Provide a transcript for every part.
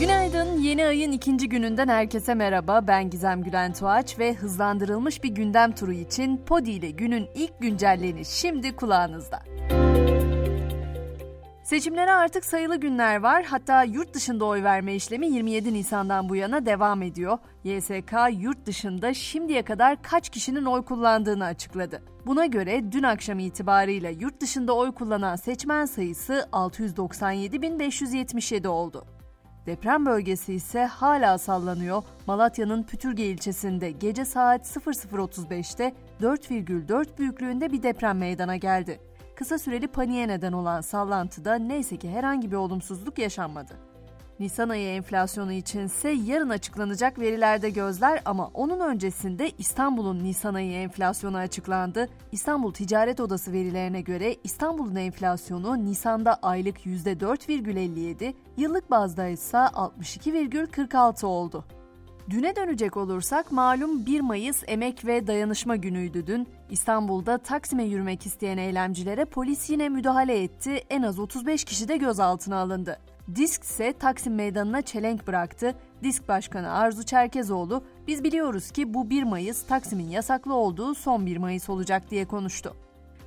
Günaydın, yeni ayın ikinci gününden herkese merhaba. Ben Gizem Gülen Tuğaç ve hızlandırılmış bir gündem turu için Podi ile günün ilk güncelleni şimdi kulağınızda. Seçimlere artık sayılı günler var. Hatta yurt dışında oy verme işlemi 27 Nisan'dan bu yana devam ediyor. YSK yurt dışında şimdiye kadar kaç kişinin oy kullandığını açıkladı. Buna göre dün akşam itibarıyla yurt dışında oy kullanan seçmen sayısı 697.577 oldu. Deprem bölgesi ise hala sallanıyor. Malatya'nın Pütürge ilçesinde gece saat 00.35'te 4,4 büyüklüğünde bir deprem meydana geldi. Kısa süreli paniğe neden olan sallantıda neyse ki herhangi bir olumsuzluk yaşanmadı. Nisan ayı enflasyonu içinse yarın açıklanacak verilerde gözler ama onun öncesinde İstanbul'un Nisan ayı enflasyonu açıklandı. İstanbul Ticaret Odası verilerine göre İstanbul'un enflasyonu Nisan'da aylık %4,57, yıllık bazda ise 62,46 oldu. Düne dönecek olursak malum 1 Mayıs Emek ve Dayanışma Günü'ydü dün. İstanbul'da Taksim'e yürümek isteyen eylemcilere polis yine müdahale etti. En az 35 kişi de gözaltına alındı. Disk ise Taksim Meydanı'na çelenk bıraktı. Disk Başkanı Arzu Çerkezoğlu, biz biliyoruz ki bu 1 Mayıs Taksim'in yasaklı olduğu son 1 Mayıs olacak diye konuştu.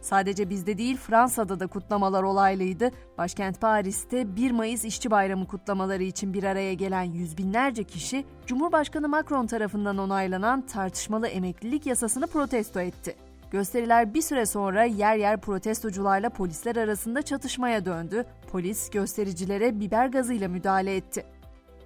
Sadece bizde değil Fransa'da da kutlamalar olaylıydı. Başkent Paris'te 1 Mayıs İşçi Bayramı kutlamaları için bir araya gelen yüz binlerce kişi Cumhurbaşkanı Macron tarafından onaylanan tartışmalı emeklilik yasasını protesto etti. Gösteriler bir süre sonra yer yer protestocularla polisler arasında çatışmaya döndü. Polis göstericilere biber gazıyla müdahale etti.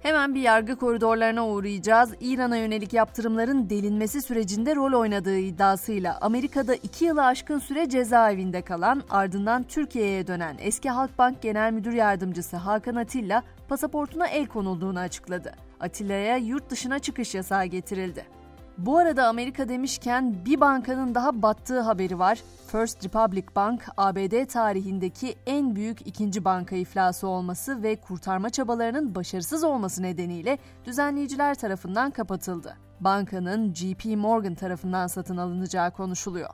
Hemen bir yargı koridorlarına uğrayacağız. İran'a yönelik yaptırımların delinmesi sürecinde rol oynadığı iddiasıyla Amerika'da 2 yılı aşkın süre cezaevinde kalan ardından Türkiye'ye dönen eski Halkbank Genel Müdür Yardımcısı Hakan Atilla pasaportuna el konulduğunu açıkladı. Atilla'ya yurt dışına çıkış yasağı getirildi. Bu arada Amerika demişken bir bankanın daha battığı haberi var. First Republic Bank, ABD tarihindeki en büyük ikinci banka iflası olması ve kurtarma çabalarının başarısız olması nedeniyle düzenleyiciler tarafından kapatıldı. Bankanın JP Morgan tarafından satın alınacağı konuşuluyor.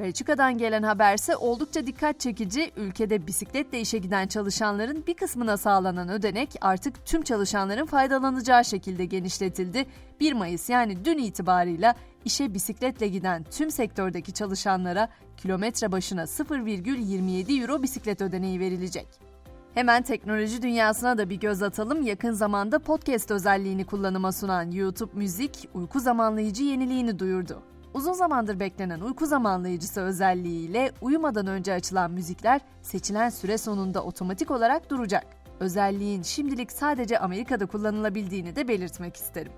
Belçika'dan gelen haberse oldukça dikkat çekici. Ülkede bisikletle işe giden çalışanların bir kısmına sağlanan ödenek artık tüm çalışanların faydalanacağı şekilde genişletildi. 1 Mayıs yani dün itibarıyla işe bisikletle giden tüm sektördeki çalışanlara kilometre başına 0,27 euro bisiklet ödeneği verilecek. Hemen teknoloji dünyasına da bir göz atalım. Yakın zamanda podcast özelliğini kullanıma sunan YouTube Müzik, uyku zamanlayıcı yeniliğini duyurdu. Uzun zamandır beklenen uyku zamanlayıcısı özelliğiyle uyumadan önce açılan müzikler seçilen süre sonunda otomatik olarak duracak. Özelliğin şimdilik sadece Amerika'da kullanılabildiğini de belirtmek isterim.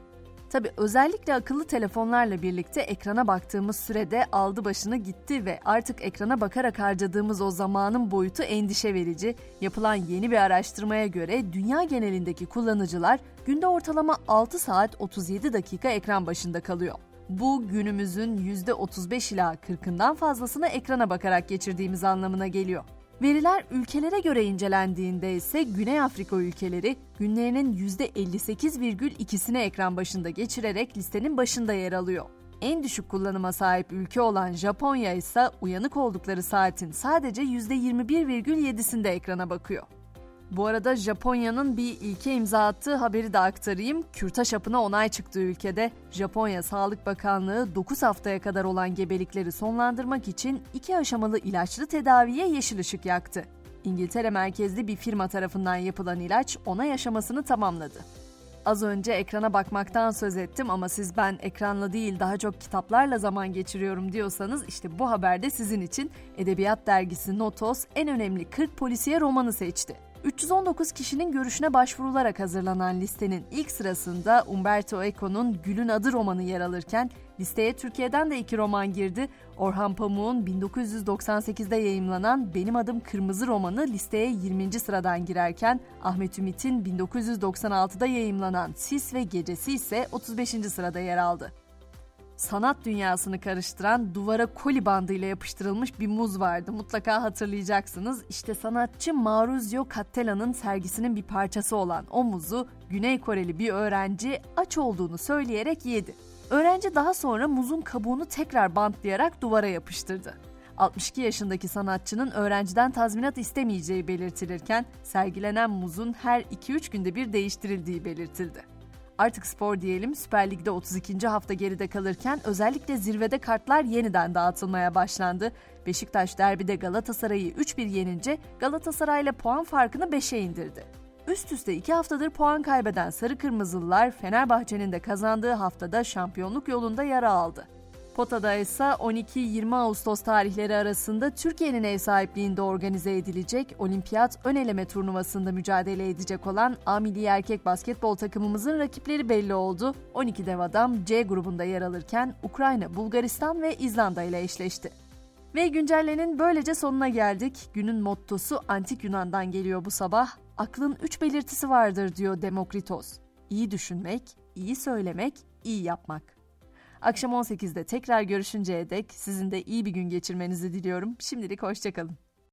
Tabi özellikle akıllı telefonlarla birlikte ekrana baktığımız sürede aldı başını gitti ve artık ekrana bakarak harcadığımız o zamanın boyutu endişe verici. Yapılan yeni bir araştırmaya göre dünya genelindeki kullanıcılar günde ortalama 6 saat 37 dakika ekran başında kalıyor. Bu günümüzün %35 ila 40'ından fazlasını ekrana bakarak geçirdiğimiz anlamına geliyor. Veriler ülkelere göre incelendiğinde ise Güney Afrika ülkeleri günlerinin %58,2'sini ekran başında geçirerek listenin başında yer alıyor. En düşük kullanıma sahip ülke olan Japonya ise uyanık oldukları saatin sadece %21,7'sinde ekrana bakıyor. Bu arada Japonya'nın bir ilke imza attığı haberi de aktarayım. Kürtaş hapına onay çıktığı ülkede Japonya Sağlık Bakanlığı 9 haftaya kadar olan gebelikleri sonlandırmak için iki aşamalı ilaçlı tedaviye yeşil ışık yaktı. İngiltere merkezli bir firma tarafından yapılan ilaç onay aşamasını tamamladı. Az önce ekrana bakmaktan söz ettim ama siz ben ekranla değil daha çok kitaplarla zaman geçiriyorum diyorsanız işte bu haberde sizin için Edebiyat Dergisi Notos en önemli 40 polisiye romanı seçti. 319 kişinin görüşüne başvurularak hazırlanan listenin ilk sırasında Umberto Eco'nun Gül'ün Adı romanı yer alırken listeye Türkiye'den de iki roman girdi. Orhan Pamuk'un 1998'de yayımlanan Benim Adım Kırmızı romanı listeye 20. sıradan girerken Ahmet Ümit'in 1996'da yayımlanan Sis ve Gecesi ise 35. sırada yer aldı sanat dünyasını karıştıran duvara koli bandıyla yapıştırılmış bir muz vardı. Mutlaka hatırlayacaksınız. İşte sanatçı Maruzio Cattela'nın sergisinin bir parçası olan o muzu Güney Koreli bir öğrenci aç olduğunu söyleyerek yedi. Öğrenci daha sonra muzun kabuğunu tekrar bantlayarak duvara yapıştırdı. 62 yaşındaki sanatçının öğrenciden tazminat istemeyeceği belirtilirken sergilenen muzun her 2-3 günde bir değiştirildiği belirtildi. Artık spor diyelim Süper Lig'de 32. hafta geride kalırken özellikle zirvede kartlar yeniden dağıtılmaya başlandı. Beşiktaş derbide Galatasaray'ı 3-1 yenince Galatasaray'la puan farkını 5'e indirdi. Üst üste iki haftadır puan kaybeden Sarı Kırmızılılar Fenerbahçe'nin de kazandığı haftada şampiyonluk yolunda yara aldı. Potada ise 12-20 Ağustos tarihleri arasında Türkiye'nin ev sahipliğinde organize edilecek olimpiyat ön eleme turnuvasında mücadele edecek olan A Milli Erkek Basketbol takımımızın rakipleri belli oldu. 12 dev adam C grubunda yer alırken Ukrayna, Bulgaristan ve İzlanda ile eşleşti. Ve güncellenin böylece sonuna geldik. Günün mottosu Antik Yunan'dan geliyor bu sabah. Aklın üç belirtisi vardır diyor Demokritos. İyi düşünmek, iyi söylemek, iyi yapmak. Akşam 18'de tekrar görüşünceye dek sizin de iyi bir gün geçirmenizi diliyorum. Şimdilik hoşçakalın.